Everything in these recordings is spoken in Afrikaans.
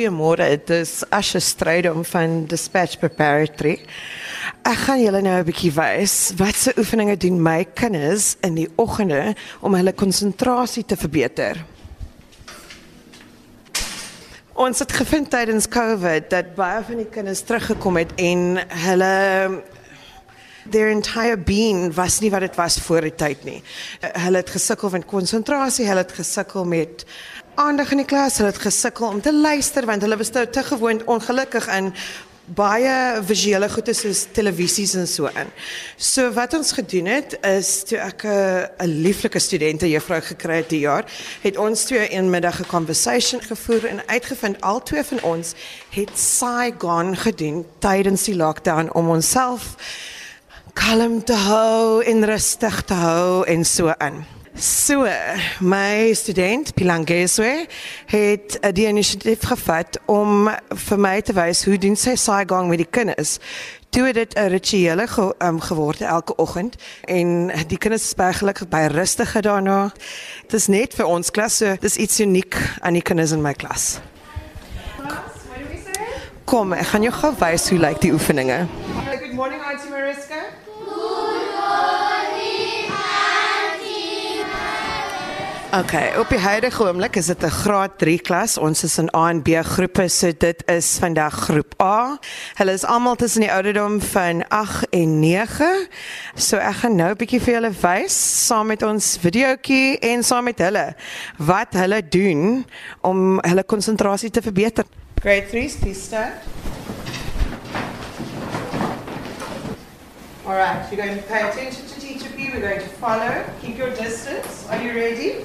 Goeiemôre. Dit is Asha Strydom van Dispatch Preparatory. Ek gaan julle nou 'n bietjie wys wat se oefeninge doen my kinders in die oggende om hulle konsentrasie te verbeter. Ons het gevind tydens COVID dat baie van die kinders teruggekom het en hulle their entire being was nie wat dit was voor die tyd nie. Hulle het gesukkel met konsentrasie, hulle het gesukkel met aandag in die klas, hulle het gesukkel om te luister want hulle was te gewoond ongelukkig in baie visuele goede soos televisies en so in. So wat ons gedoen het is toe ek 'n lieflike studente juffrou gekry het die jaar, het ons twee een middag 'n conversation gevoer en uitgevind al twee van ons het Saigon gedoen tydens die lockdown om onsself kalm te hou en rustig te hou en so aan. So, my student Pilangeswe het die inisiatief gevat om vir my te wys hoe doen sy saaigang met die kinders. Toe het dit 'n rituele ge, um, geword elke oggend en die kinders is baie gelukkig baie rustig daarna. Dit is net vir ons klas, so dis iets uniek aan die kinders in my klas. Kom, ek gaan jou gou wys hoe lyk die oefeninge. Good morning, Auntie Mariska. Okay, op die huidige oomblik is dit 'n graad 3 klas. Ons is in A en B groepe, so dit is vandag groep A. Hulle is almal tussen die ouderdom van 8 en 9. So ek gaan nou 'n bietjie vir julle wys saam met ons videoetjie en saam met hulle wat hulle doen om hulle konsentrasie te verbeter. Grade 3, please start. All right, you're going to pay attention to teacher P. We're going to follow. Keep your distance. Are you ready?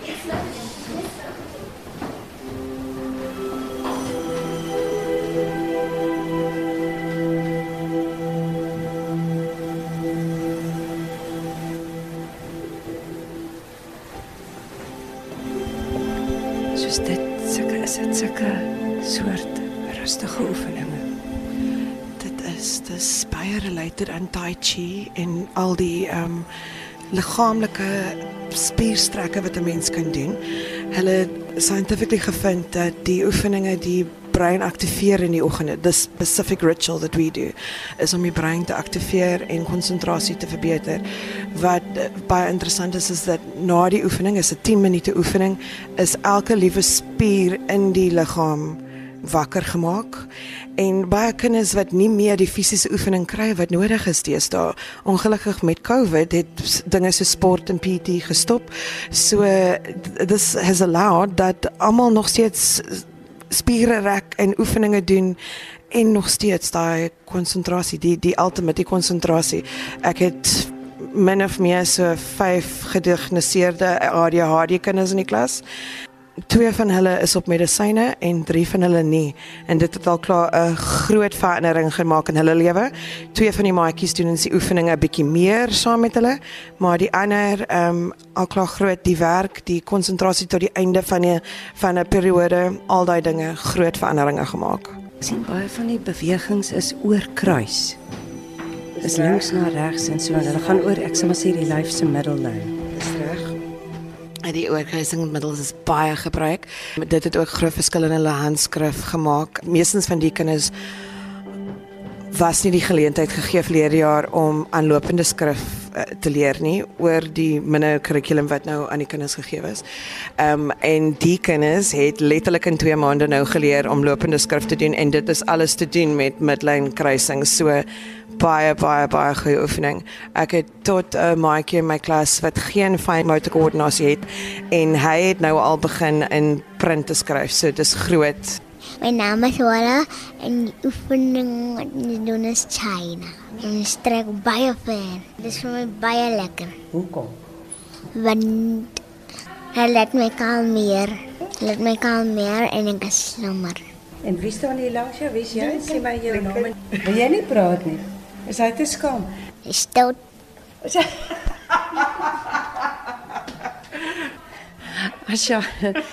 Soos dit sulke is dit sulke soort rustige oefeninge. Dit is dis baie related aan tai chi en al die ehm um, liggaamlike spierstrekke wat 'n mens kan doen. Hulle het scientifically gevind dat die oefeninge die brein aktiveer in die oggende. The specific ritual that we do is om die brein te aktiveer en konsentrasie te verbeter. Wat uh, baie interessant is is dat na die oefening is 'n 10 minute oefening is elke liewe spier in die liggaam wakker gemaak en baie kinders wat nie meer die fisiese oefening kry wat nodig is deesdae. Ongelukkig met COVID het dinge so sport en PT gestop. So this has allowed dat almal nog steeds spiere rek en oefeninge doen en nog steeds daai konsentrasie, die die ultimate konsentrasie. Ek het min of meer so 5 gediagnoseerde ADHD kinders in die klas twee van hulle is op medisyne en drie van hulle nie en dit het al klaar 'n groot verandering gemaak in hulle lewe. Twee van die maatjies doen ons die oefeninge 'n bietjie meer saam met hulle, maar die ander ehm um, al klaar groot die werk, die konsentrasie tot die einde van die van 'n periode, al daai dinge groot veranderinge gemaak. Sien baie van die bewegings is oor kruis. Is links na regs en so en hulle gaan oor ek sal maar sê die lyf se middellyn. Die oorkruisingsmiddels is baie gebruik. Dit het ook groot verskil in hulle handskrif gemaak. Meestens van die kinders was nie die geleentheid gegee verlede jaar om aanlopende skrif te leer nie oor die minder kurrikulum wat nou aan die kinders gegee is. Ehm um, en die kinders het letterlik in 2 maande nou geleer om lopende skrif te doen en dit is alles te doen met midlyn kruising. So baie baie baie goeie oefening. Ek het tot 'n uh, maatjie in my klas wat geen fyn motor koördinasie het en hy het nou al begin in print te skryf. So dis groot. My naam is Wala en die oefening wat ons doen is China. En strek baie ver. Dit is vir my baie lekker. Hoekom? Want hy laat my kalmeer. Laat my kalmeer en ek is slimmer. En wie staan hier langs jou? Wie is jy? Sê my jou naam. Wil jy nie praat nie? Is hy te skaam? Hy stout Asja,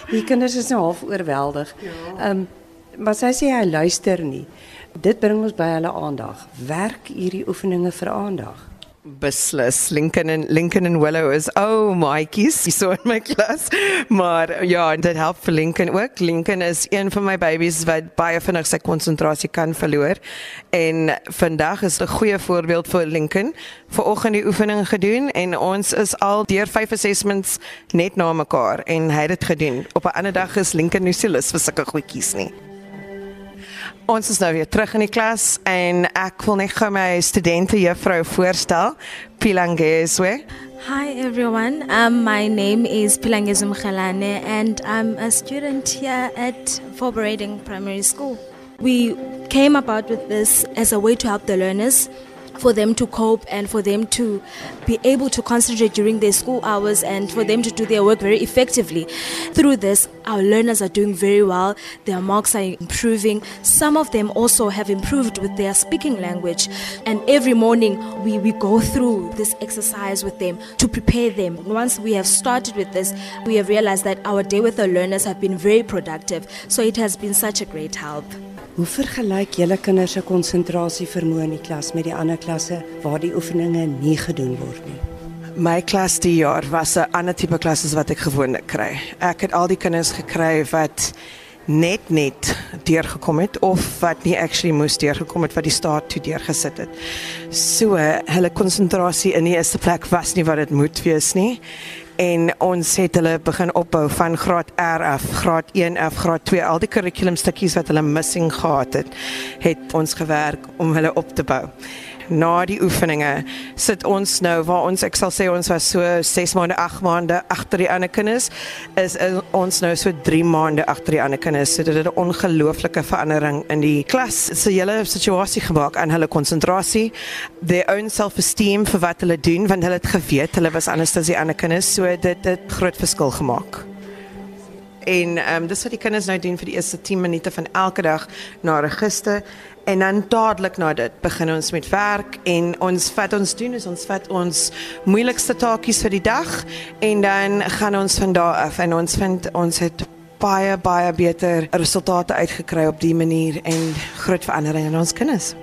die kinders is nou half oorweldig. Ehm um, maar sy sê hy luister nie. Dit bring ons by hulle aandag. Werk hierdie oefeninge vir aandag. Beslis. Lincoln en Lincoln en Willow is oh, maatjies so in my klas. Maar ja, dit help vir Lincoln ook. Lincoln is een van my babies wat baie vinnig sy konsentrasie kan verloor. En vandag is 'n goeie voorbeeld vir Lincoln. Vanoggend die oefening gedoen en ons is al deur vyf assessments net na mekaar en hy het dit gedoen. Op 'n ander dag is Lincoln nie so lus vir sulke goedjies nie. Ons is nou weer terug in die klas en ek wil net gou my studente juffrou voorstel, Pilangezwe. Hi everyone, um, my name is Pilangezo Mkhalane and I'm a student here at Forberading Primary School. We came about with this as a way to help the learners for them to cope and for them to be able to concentrate during their school hours and for them to do their work very effectively. Through this, our learners are doing very well, their marks are improving. Some of them also have improved with their speaking language. And every morning, we, we go through this exercise with them to prepare them. Once we have started with this, we have realized that our day with our learners have been very productive. So it has been such a great help. Hoe vergelyk julle kinders se konsentrasie vermoë in die klas met die ander klasse waar die oefeninge nie gedoen word nie? My klas die jaar was 'n ander tipe klas as wat ek gewoonlik kry. Ek het al die kinders gekry wat net net deurgekom het of wat nie actually moes deurgekom het wat die staat toe deurgesit het. So hulle konsentrasie in die eerste plek was nie wat dit moet wees nie en ons het hulle begin opbou van graad R af, graad 1 af, graad 2, al die kurrikulum stukkies wat hulle missing gehad het, het ons gewerk om hulle op te bou na die oefeninge sit ons nou waar ons ek sal sê ons was so 6 maande 8 maande agter die ander kinders is ons nou so 3 maande agter die ander kinders. So dit het 'n ongelooflike verandering in die klas se hele situasie gemaak aan hulle konsentrasie their own self esteem vir wat hulle doen want hulle het geweet hulle was anders as die ander kinders. So dit het groot verskil gemaak En ehm um, dis wat die kinders nou doen vir die eerste 10 minute van elke dag na register en dan dadelik na dit begin ons met werk en ons vat ons doen is ons vat ons moeilikste taakies vir die dag en dan gaan ons van daar af en ons vind ons het baie baie beter resultate uitgekry op die manier en groot verandering in ons kinders.